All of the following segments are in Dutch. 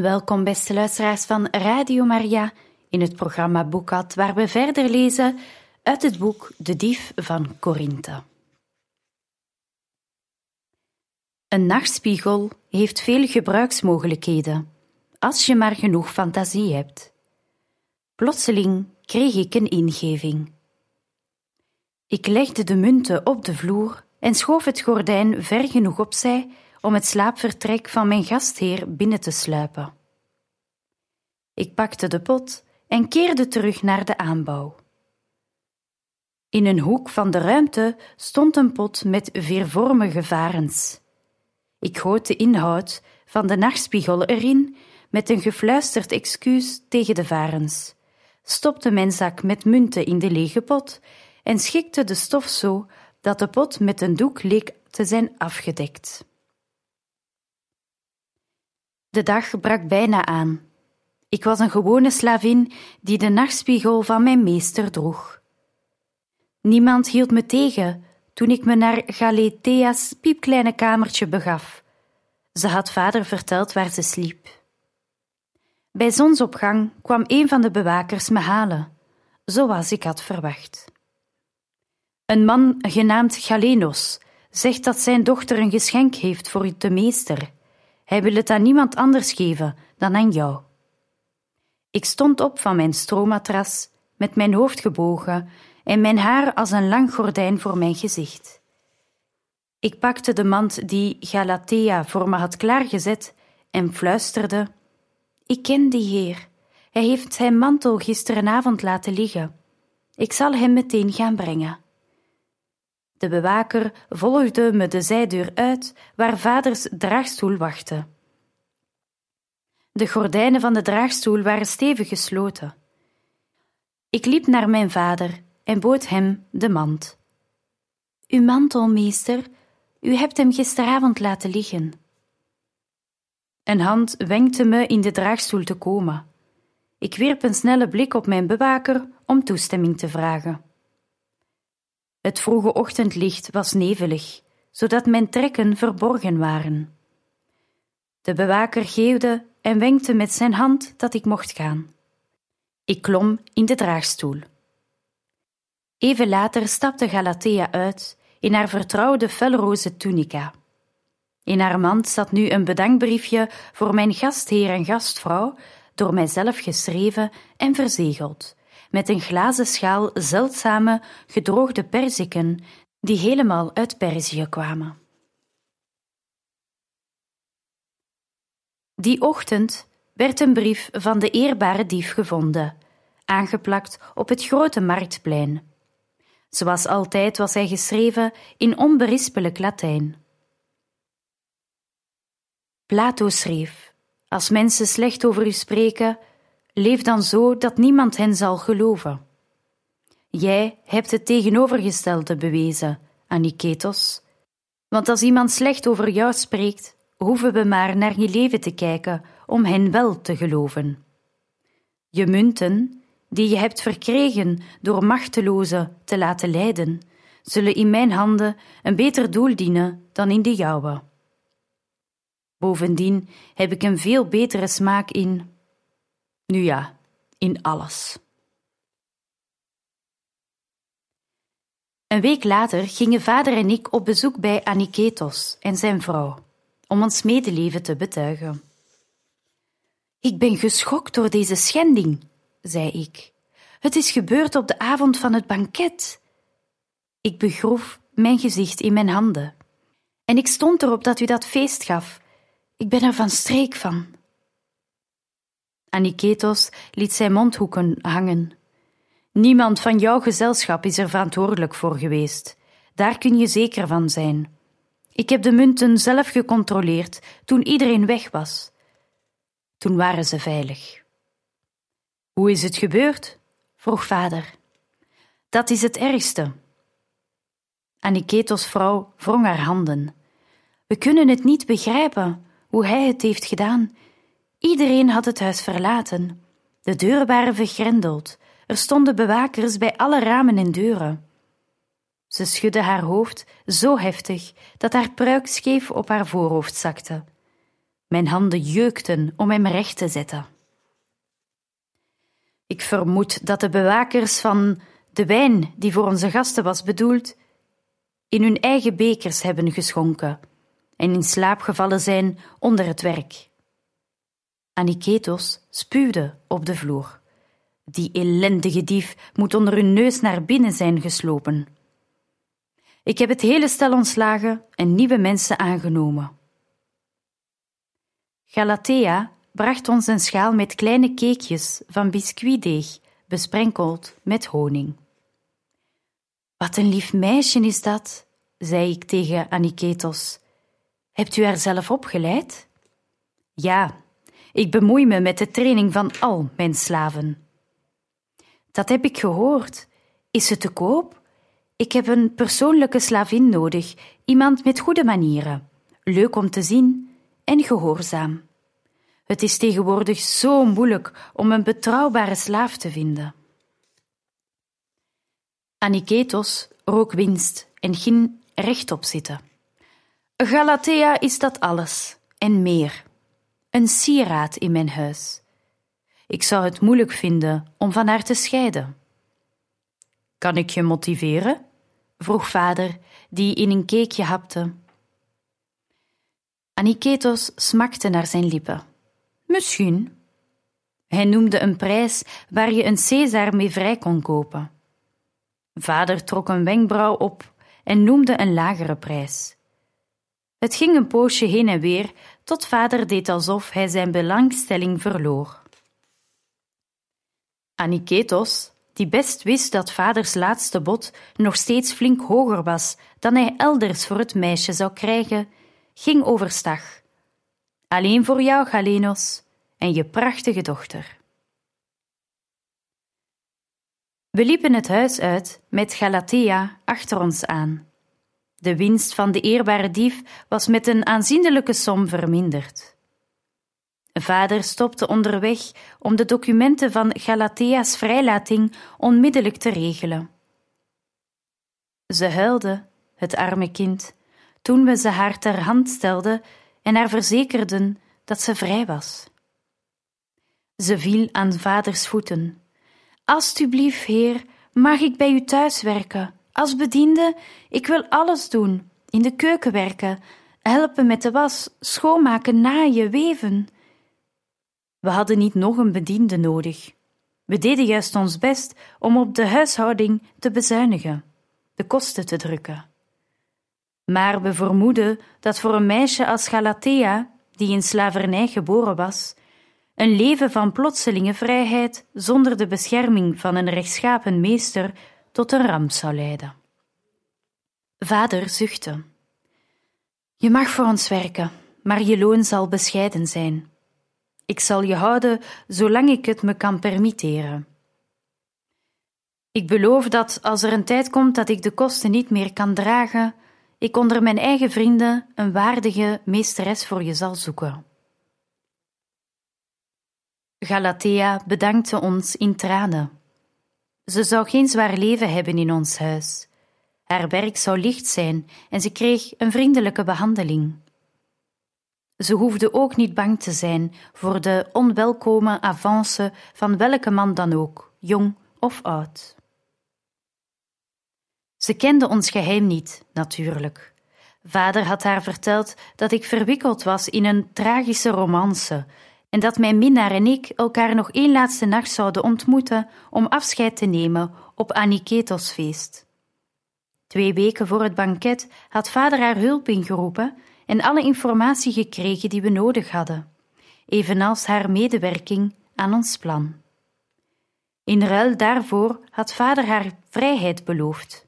Welkom beste luisteraars van Radio Maria in het programma Boekat, waar we verder lezen uit het boek De Dief van Korinthe. Een nachtspiegel heeft veel gebruiksmogelijkheden, als je maar genoeg fantasie hebt. Plotseling kreeg ik een ingeving. Ik legde de munten op de vloer en schoof het gordijn ver genoeg opzij om het slaapvertrek van mijn gastheer binnen te sluipen. Ik pakte de pot en keerde terug naar de aanbouw. In een hoek van de ruimte stond een pot met veervormige varens. Ik goot de inhoud van de nachtspiegel erin met een gefluisterd excuus tegen de varens, stopte mijn zak met munten in de lege pot en schikte de stof zo dat de pot met een doek leek te zijn afgedekt. De dag brak bijna aan. Ik was een gewone slavin die de nachtspiegel van mijn meester droeg. Niemand hield me tegen toen ik me naar Galethea's piepkleine kamertje begaf. Ze had vader verteld waar ze sliep. Bij zonsopgang kwam een van de bewakers me halen, zoals ik had verwacht. Een man genaamd Galenos zegt dat zijn dochter een geschenk heeft voor de meester. Hij wil het aan niemand anders geven dan aan jou. Ik stond op van mijn stroomatras, met mijn hoofd gebogen en mijn haar als een lang gordijn voor mijn gezicht. Ik pakte de mand die Galatea voor me had klaargezet en fluisterde: Ik ken die heer. Hij heeft zijn mantel gisterenavond laten liggen. Ik zal hem meteen gaan brengen. De bewaker volgde me de zijdeur uit waar vaders draagstoel wachtte. De gordijnen van de draagstoel waren stevig gesloten. Ik liep naar mijn vader en bood hem de mand. Uw mantel, meester, u hebt hem gisteravond laten liggen. Een hand wenkte me in de draagstoel te komen. Ik wierp een snelle blik op mijn bewaker om toestemming te vragen. Het vroege ochtendlicht was nevelig, zodat mijn trekken verborgen waren. De bewaker geeuwde en wenkte met zijn hand dat ik mocht gaan. Ik klom in de draagstoel. Even later stapte Galatea uit in haar vertrouwde felroze tunica. In haar mand zat nu een bedankbriefje voor mijn gastheer en gastvrouw, door mijzelf geschreven en verzegeld, met een glazen schaal zeldzame gedroogde perziken die helemaal uit Perzië kwamen. Die ochtend werd een brief van de eerbare dief gevonden, aangeplakt op het grote marktplein. Zoals altijd was hij geschreven in onberispelijk Latijn. Plato schreef: Als mensen slecht over u spreken, leef dan zo dat niemand hen zal geloven. Jij hebt het tegenovergestelde bewezen, Aniketos. Want als iemand slecht over jou spreekt, hoeven we maar naar je leven te kijken om hen wel te geloven. Je munten, die je hebt verkregen door machtelozen te laten lijden, zullen in mijn handen een beter doel dienen dan in de jouwe. Bovendien heb ik een veel betere smaak in, nu ja, in alles. Een week later gingen vader en ik op bezoek bij Aniketos en zijn vrouw om ons medeleven te betuigen. Ik ben geschokt door deze schending, zei ik. Het is gebeurd op de avond van het banket. Ik begroef mijn gezicht in mijn handen. En ik stond erop dat u dat feest gaf. Ik ben er van streek van. Aniketos liet zijn mondhoeken hangen. Niemand van jouw gezelschap is er verantwoordelijk voor geweest. Daar kun je zeker van zijn. Ik heb de munten zelf gecontroleerd toen iedereen weg was. Toen waren ze veilig. Hoe is het gebeurd? vroeg vader. Dat is het ergste. Aniketos vrouw wrong haar handen. We kunnen het niet begrijpen hoe hij het heeft gedaan. Iedereen had het huis verlaten. De deuren waren vergrendeld. Er stonden bewakers bij alle ramen en deuren. Ze schudde haar hoofd zo heftig dat haar pruik scheef op haar voorhoofd zakte. Mijn handen jeukten om hem recht te zetten. Ik vermoed dat de bewakers van de wijn die voor onze gasten was bedoeld, in hun eigen bekers hebben geschonken en in slaap gevallen zijn onder het werk. Aniketos spuwde op de vloer. Die ellendige dief moet onder hun neus naar binnen zijn geslopen. Ik heb het hele stel ontslagen en nieuwe mensen aangenomen. Galatea bracht ons een schaal met kleine cakejes van biscuitdeeg, besprenkeld met honing. Wat een lief meisje is dat, zei ik tegen Aniketos. Hebt u haar zelf opgeleid? Ja, ik bemoei me met de training van al mijn slaven. Dat heb ik gehoord. Is ze te koop? Ik heb een persoonlijke slavin nodig, iemand met goede manieren, leuk om te zien en gehoorzaam. Het is tegenwoordig zo moeilijk om een betrouwbare slaaf te vinden. Aniketos rook winst en ging rechtop zitten. Galatea is dat alles en meer. Een sieraad in mijn huis. Ik zou het moeilijk vinden om van haar te scheiden. Kan ik je motiveren? Vroeg vader, die in een keekje hapte. Aniketos smakte naar zijn lippen. Misschien. Hij noemde een prijs waar je een Caesar mee vrij kon kopen. Vader trok een wenkbrauw op en noemde een lagere prijs. Het ging een poosje heen en weer, tot vader deed alsof hij zijn belangstelling verloor. Aniketos, die best wist dat vaders laatste bod nog steeds flink hoger was dan hij elders voor het meisje zou krijgen, ging overstag. Alleen voor jou, Galenos, en je prachtige dochter. We liepen het huis uit met Galatea achter ons aan. De winst van de eerbare dief was met een aanzienlijke som verminderd. Vader stopte onderweg om de documenten van Galathea's vrijlating onmiddellijk te regelen. Ze huilde, het arme kind, toen we ze haar ter hand stelden en haar verzekerden dat ze vrij was. Ze viel aan vaders voeten. Alsjeblieft, heer, mag ik bij u thuis werken? Als bediende, ik wil alles doen: in de keuken werken, helpen met de was, schoonmaken, naaien, weven. We hadden niet nog een bediende nodig. We deden juist ons best om op de huishouding te bezuinigen, de kosten te drukken. Maar we vermoeden dat voor een meisje als Galatea, die in slavernij geboren was, een leven van plotselinge vrijheid zonder de bescherming van een rechtschapen meester tot een ramp zou leiden. Vader zuchtte. Je mag voor ons werken, maar je loon zal bescheiden zijn. Ik zal je houden zolang ik het me kan permitteren. Ik beloof dat als er een tijd komt dat ik de kosten niet meer kan dragen, ik onder mijn eigen vrienden een waardige meesteres voor je zal zoeken. Galatea bedankte ons in tranen. Ze zou geen zwaar leven hebben in ons huis. Haar werk zou licht zijn en ze kreeg een vriendelijke behandeling. Ze hoefde ook niet bang te zijn voor de onwelkome avance van welke man dan ook, jong of oud. Ze kende ons geheim niet, natuurlijk. Vader had haar verteld dat ik verwikkeld was in een tragische romance en dat mijn minnaar en ik elkaar nog één laatste nacht zouden ontmoeten om afscheid te nemen op Aniketos feest. Twee weken voor het banket had vader haar hulp ingeroepen en alle informatie gekregen die we nodig hadden, evenals haar medewerking aan ons plan. In ruil daarvoor had vader haar vrijheid beloofd,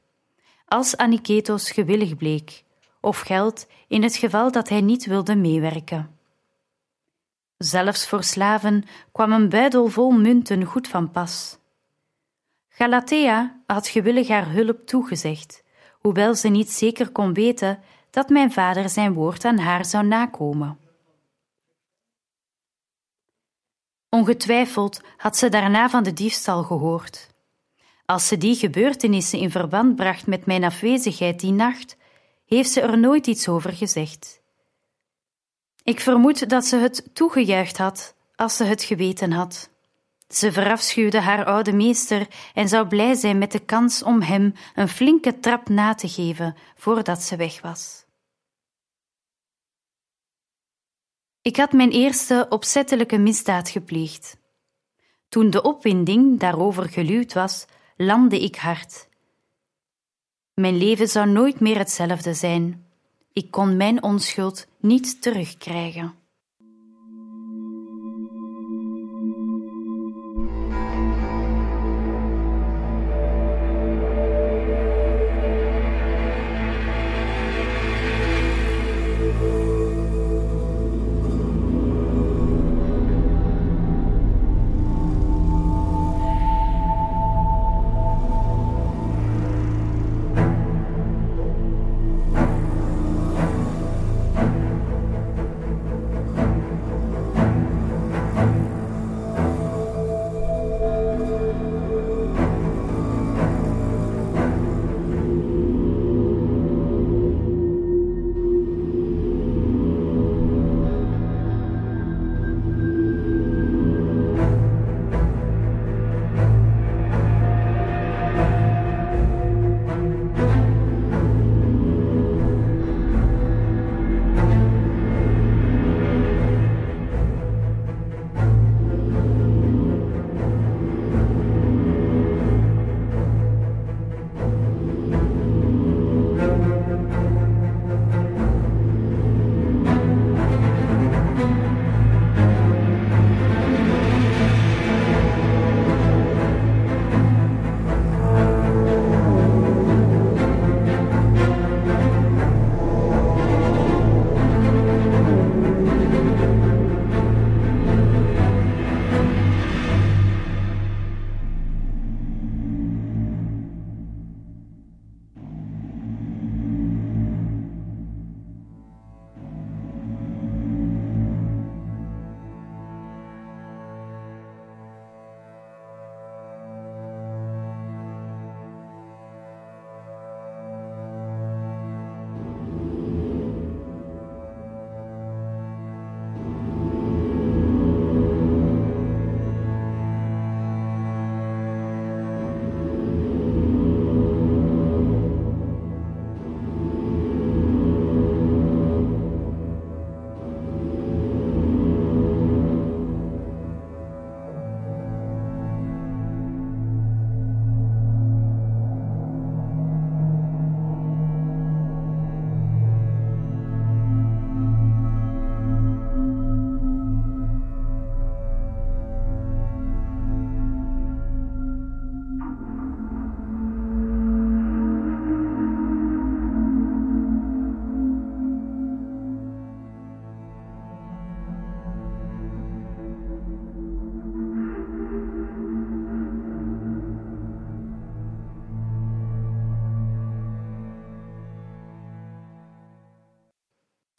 als Aniketos gewillig bleek, of geld in het geval dat hij niet wilde meewerken. Zelfs voor slaven kwam een buidel vol munten goed van pas. Galatea had gewillig haar hulp toegezegd, hoewel ze niet zeker kon weten dat mijn vader zijn woord aan haar zou nakomen. Ongetwijfeld had ze daarna van de diefstal gehoord. Als ze die gebeurtenissen in verband bracht met mijn afwezigheid die nacht, heeft ze er nooit iets over gezegd. Ik vermoed dat ze het toegejuicht had als ze het geweten had. Ze verafschuwde haar oude meester en zou blij zijn met de kans om hem een flinke trap na te geven voordat ze weg was. Ik had mijn eerste opzettelijke misdaad gepleegd. Toen de opwinding daarover geluwd was, landde ik hard. Mijn leven zou nooit meer hetzelfde zijn. Ik kon mijn onschuld niet terugkrijgen.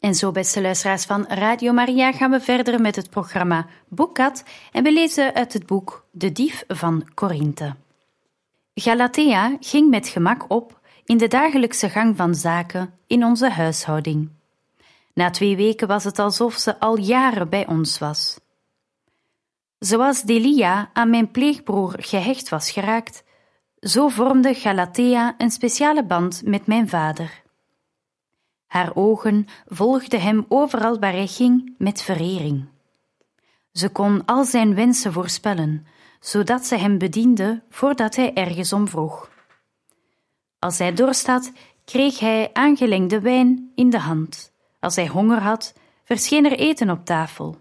En zo, beste luisteraars van Radio Maria, gaan we verder met het programma Boekkat en we lezen uit het boek De Dief van Korinthe. Galatea ging met gemak op in de dagelijkse gang van zaken in onze huishouding. Na twee weken was het alsof ze al jaren bij ons was. Zoals Delia aan mijn pleegbroer gehecht was geraakt, zo vormde Galatea een speciale band met mijn vader. Haar ogen volgden hem overal waar hij ging met verering. Ze kon al zijn wensen voorspellen, zodat ze hem bediende voordat hij ergens om vroeg. Als hij dorst had, kreeg hij aangelengde wijn in de hand. Als hij honger had, verscheen er eten op tafel.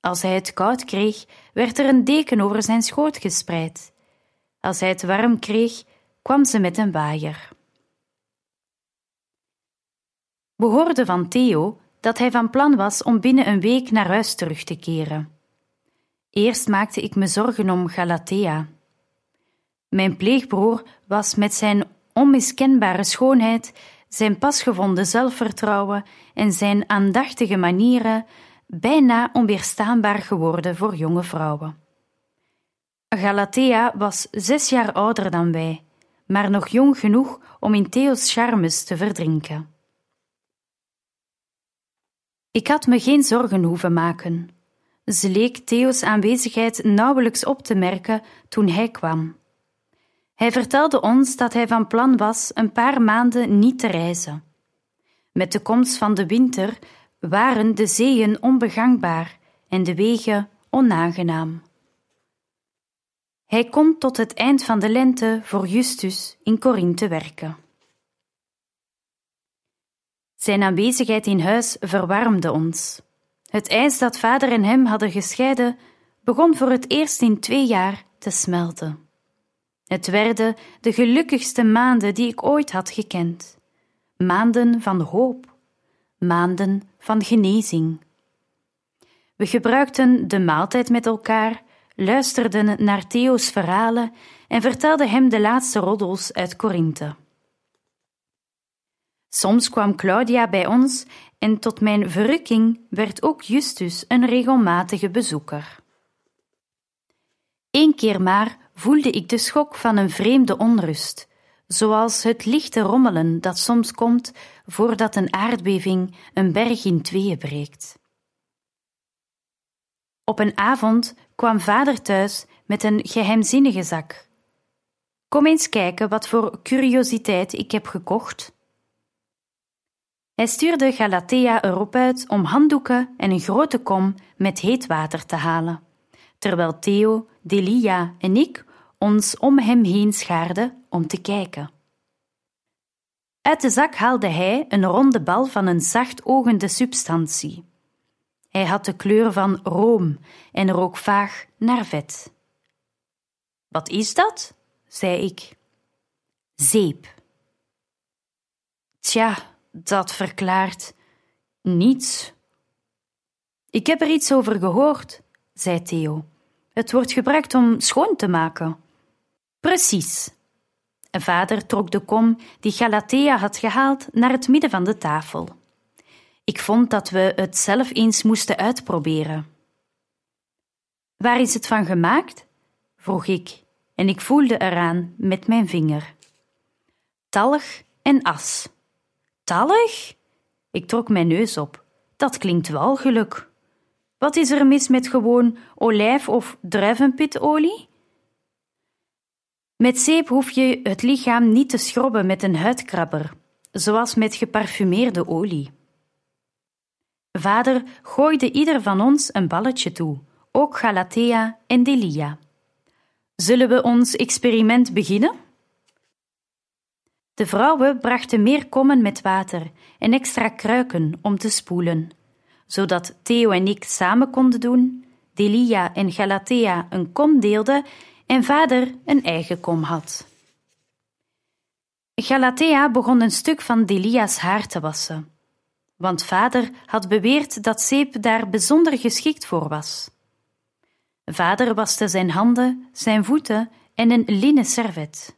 Als hij het koud kreeg, werd er een deken over zijn schoot gespreid. Als hij het warm kreeg, kwam ze met een waaier. We hoorden van Theo dat hij van plan was om binnen een week naar huis terug te keren. Eerst maakte ik me zorgen om Galatea. Mijn pleegbroer was met zijn onmiskenbare schoonheid, zijn pasgevonden zelfvertrouwen en zijn aandachtige manieren bijna onweerstaanbaar geworden voor jonge vrouwen. Galatea was zes jaar ouder dan wij, maar nog jong genoeg om in Theo's charmes te verdrinken. Ik had me geen zorgen hoeven maken. Ze leek Theo's aanwezigheid nauwelijks op te merken toen hij kwam. Hij vertelde ons dat hij van plan was een paar maanden niet te reizen. Met de komst van de winter waren de zeeën onbegangbaar en de wegen onaangenaam. Hij kon tot het eind van de lente voor Justus in Corinthe werken. Zijn aanwezigheid in huis verwarmde ons. Het ijs dat vader en hem hadden gescheiden begon voor het eerst in twee jaar te smelten. Het werden de gelukkigste maanden die ik ooit had gekend. Maanden van hoop, maanden van genezing. We gebruikten de maaltijd met elkaar, luisterden naar Theo's verhalen en vertelden hem de laatste roddels uit Korinthe. Soms kwam Claudia bij ons en tot mijn verrukking werd ook Justus een regelmatige bezoeker. Eén keer maar voelde ik de schok van een vreemde onrust, zoals het lichte rommelen dat soms komt voordat een aardbeving een berg in tweeën breekt. Op een avond kwam vader thuis met een geheimzinnige zak. Kom eens kijken wat voor curiositeit ik heb gekocht. Hij stuurde Galatea erop uit om handdoeken en een grote kom met heet water te halen, terwijl Theo, Delia en ik ons om hem heen schaarden om te kijken. Uit de zak haalde hij een ronde bal van een zachtogende substantie. Hij had de kleur van room en rook vaag naar vet. Wat is dat? zei ik. Zeep. Tja, dat verklaart niets. Ik heb er iets over gehoord, zei Theo. Het wordt gebruikt om schoon te maken. Precies. Vader trok de kom die Galatea had gehaald naar het midden van de tafel. Ik vond dat we het zelf eens moesten uitproberen. Waar is het van gemaakt? vroeg ik, en ik voelde eraan met mijn vinger. Talg en as. Tallig? Ik trok mijn neus op. Dat klinkt wel geluk. Wat is er mis met gewoon olijf- of druivenpitolie? Met zeep hoef je het lichaam niet te schrobben met een huidkrabber, zoals met geparfumeerde olie. Vader gooide ieder van ons een balletje toe, ook Galatea en Delia. Zullen we ons experiment beginnen? De vrouwen brachten meer kommen met water en extra kruiken om te spoelen, zodat Theo en ik samen konden doen, Delia en Galatea een kom deelden en vader een eigen kom had. Galatea begon een stuk van Delia's haar te wassen, want vader had beweerd dat zeep daar bijzonder geschikt voor was. Vader waste zijn handen, zijn voeten en een linnen servet.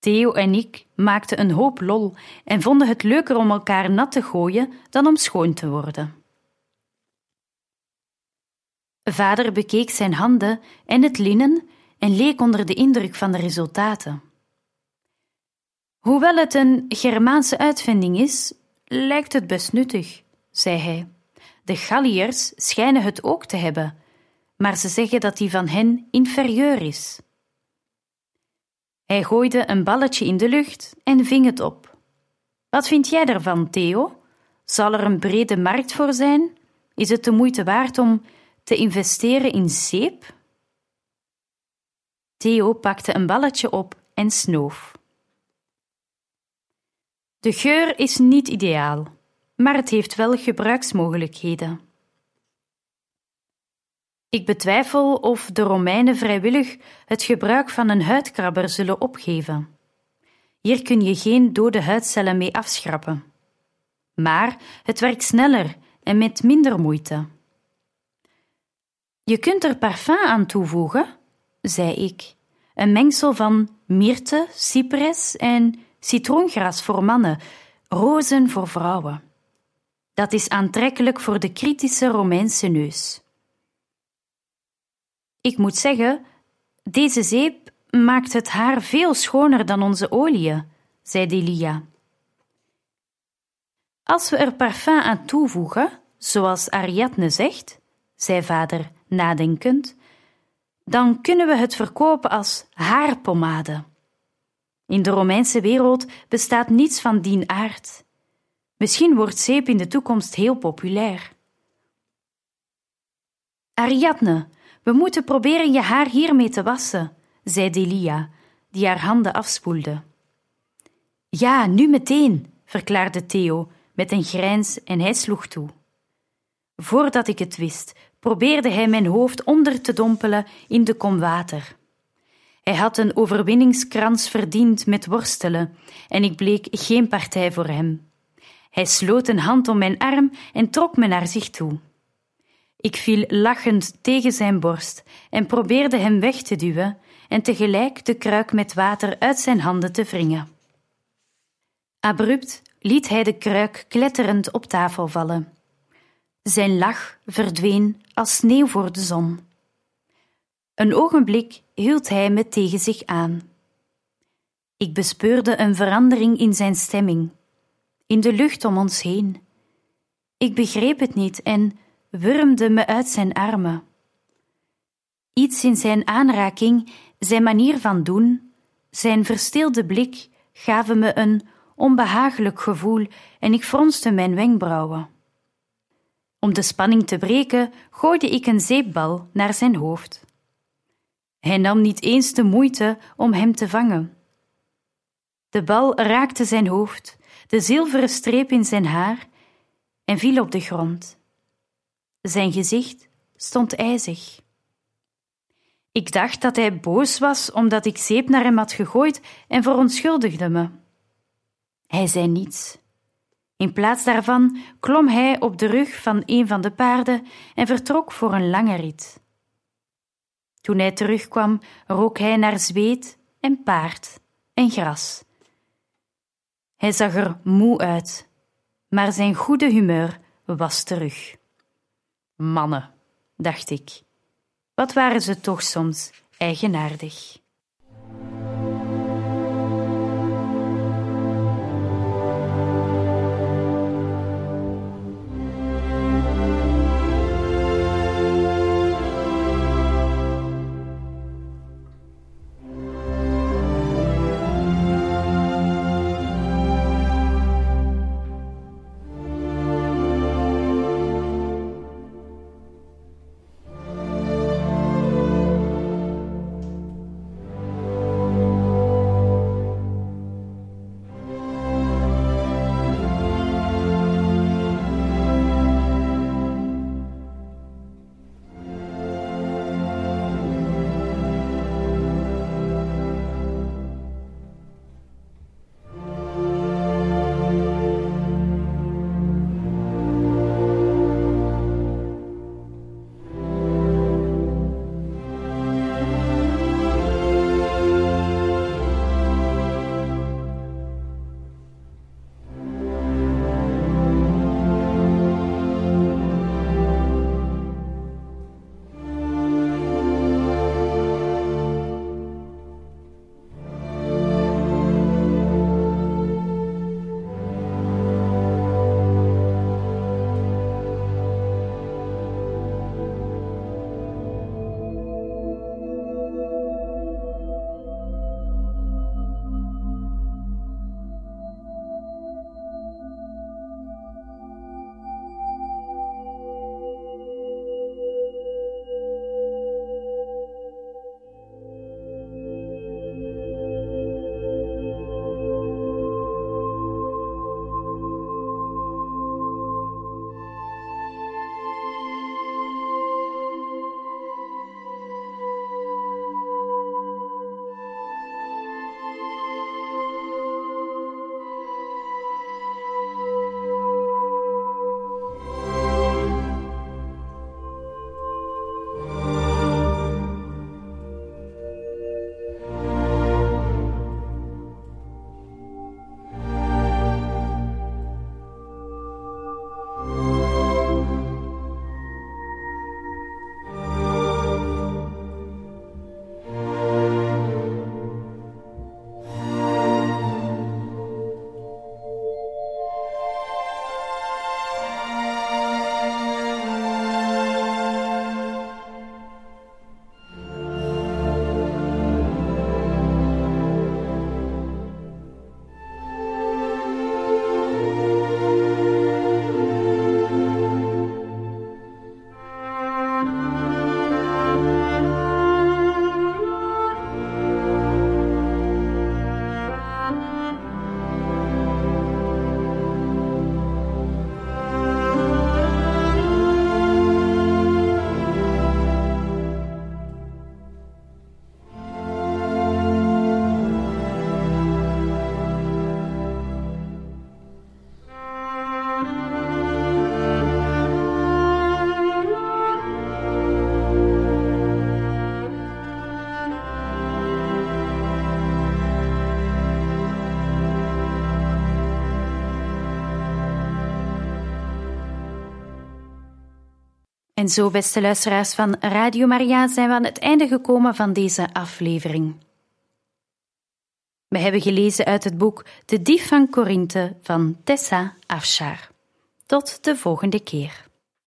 Theo en ik maakten een hoop lol en vonden het leuker om elkaar nat te gooien dan om schoon te worden. Vader bekeek zijn handen en het linnen en leek onder de indruk van de resultaten. Hoewel het een Germaanse uitvinding is, lijkt het best nuttig, zei hij. De Galliërs schijnen het ook te hebben, maar ze zeggen dat die van hen inferieur is. Hij gooide een balletje in de lucht en ving het op. Wat vind jij ervan, Theo? Zal er een brede markt voor zijn? Is het de moeite waard om te investeren in zeep? Theo pakte een balletje op en snoof. De geur is niet ideaal, maar het heeft wel gebruiksmogelijkheden. Ik betwijfel of de Romeinen vrijwillig het gebruik van een huidkrabber zullen opgeven. Hier kun je geen dode huidcellen mee afschrappen. maar het werkt sneller en met minder moeite. Je kunt er parfum aan toevoegen, zei ik. Een mengsel van myrte, cypres en citroengras voor mannen, rozen voor vrouwen. Dat is aantrekkelijk voor de kritische Romeinse neus. Ik moet zeggen, deze zeep maakt het haar veel schoner dan onze oliën, zei Delia. Als we er parfum aan toevoegen, zoals Ariadne zegt, zei vader nadenkend, dan kunnen we het verkopen als haarpomade. In de Romeinse wereld bestaat niets van die aard. Misschien wordt zeep in de toekomst heel populair. Ariadne, we moeten proberen je haar hiermee te wassen, zei Delia, die haar handen afspoelde. Ja, nu meteen, verklaarde Theo met een grijns en hij sloeg toe. Voordat ik het wist, probeerde hij mijn hoofd onder te dompelen in de kom water. Hij had een overwinningskrans verdiend met worstelen, en ik bleek geen partij voor hem. Hij sloot een hand om mijn arm en trok me naar zich toe. Ik viel lachend tegen zijn borst en probeerde hem weg te duwen en tegelijk de kruik met water uit zijn handen te wringen. Abrupt liet hij de kruik kletterend op tafel vallen. Zijn lach verdween als sneeuw voor de zon. Een ogenblik hield hij me tegen zich aan. Ik bespeurde een verandering in zijn stemming, in de lucht om ons heen. Ik begreep het niet en wurmde me uit zijn armen. Iets in zijn aanraking, zijn manier van doen, zijn verstilde blik gaven me een onbehagelijk gevoel en ik fronste mijn wenkbrauwen. Om de spanning te breken, gooide ik een zeepbal naar zijn hoofd. Hij nam niet eens de moeite om hem te vangen. De bal raakte zijn hoofd, de zilveren streep in zijn haar, en viel op de grond. Zijn gezicht stond ijzig. Ik dacht dat hij boos was omdat ik zeep naar hem had gegooid en verontschuldigde me. Hij zei niets. In plaats daarvan klom hij op de rug van een van de paarden en vertrok voor een lange rit. Toen hij terugkwam, rook hij naar zweet en paard en gras. Hij zag er moe uit, maar zijn goede humeur was terug. Mannen, dacht ik, wat waren ze toch soms eigenaardig. En zo, beste luisteraars van Radio Maria, zijn we aan het einde gekomen van deze aflevering. We hebben gelezen uit het boek De Dief van Korinthe van Tessa Afshar. Tot de volgende keer.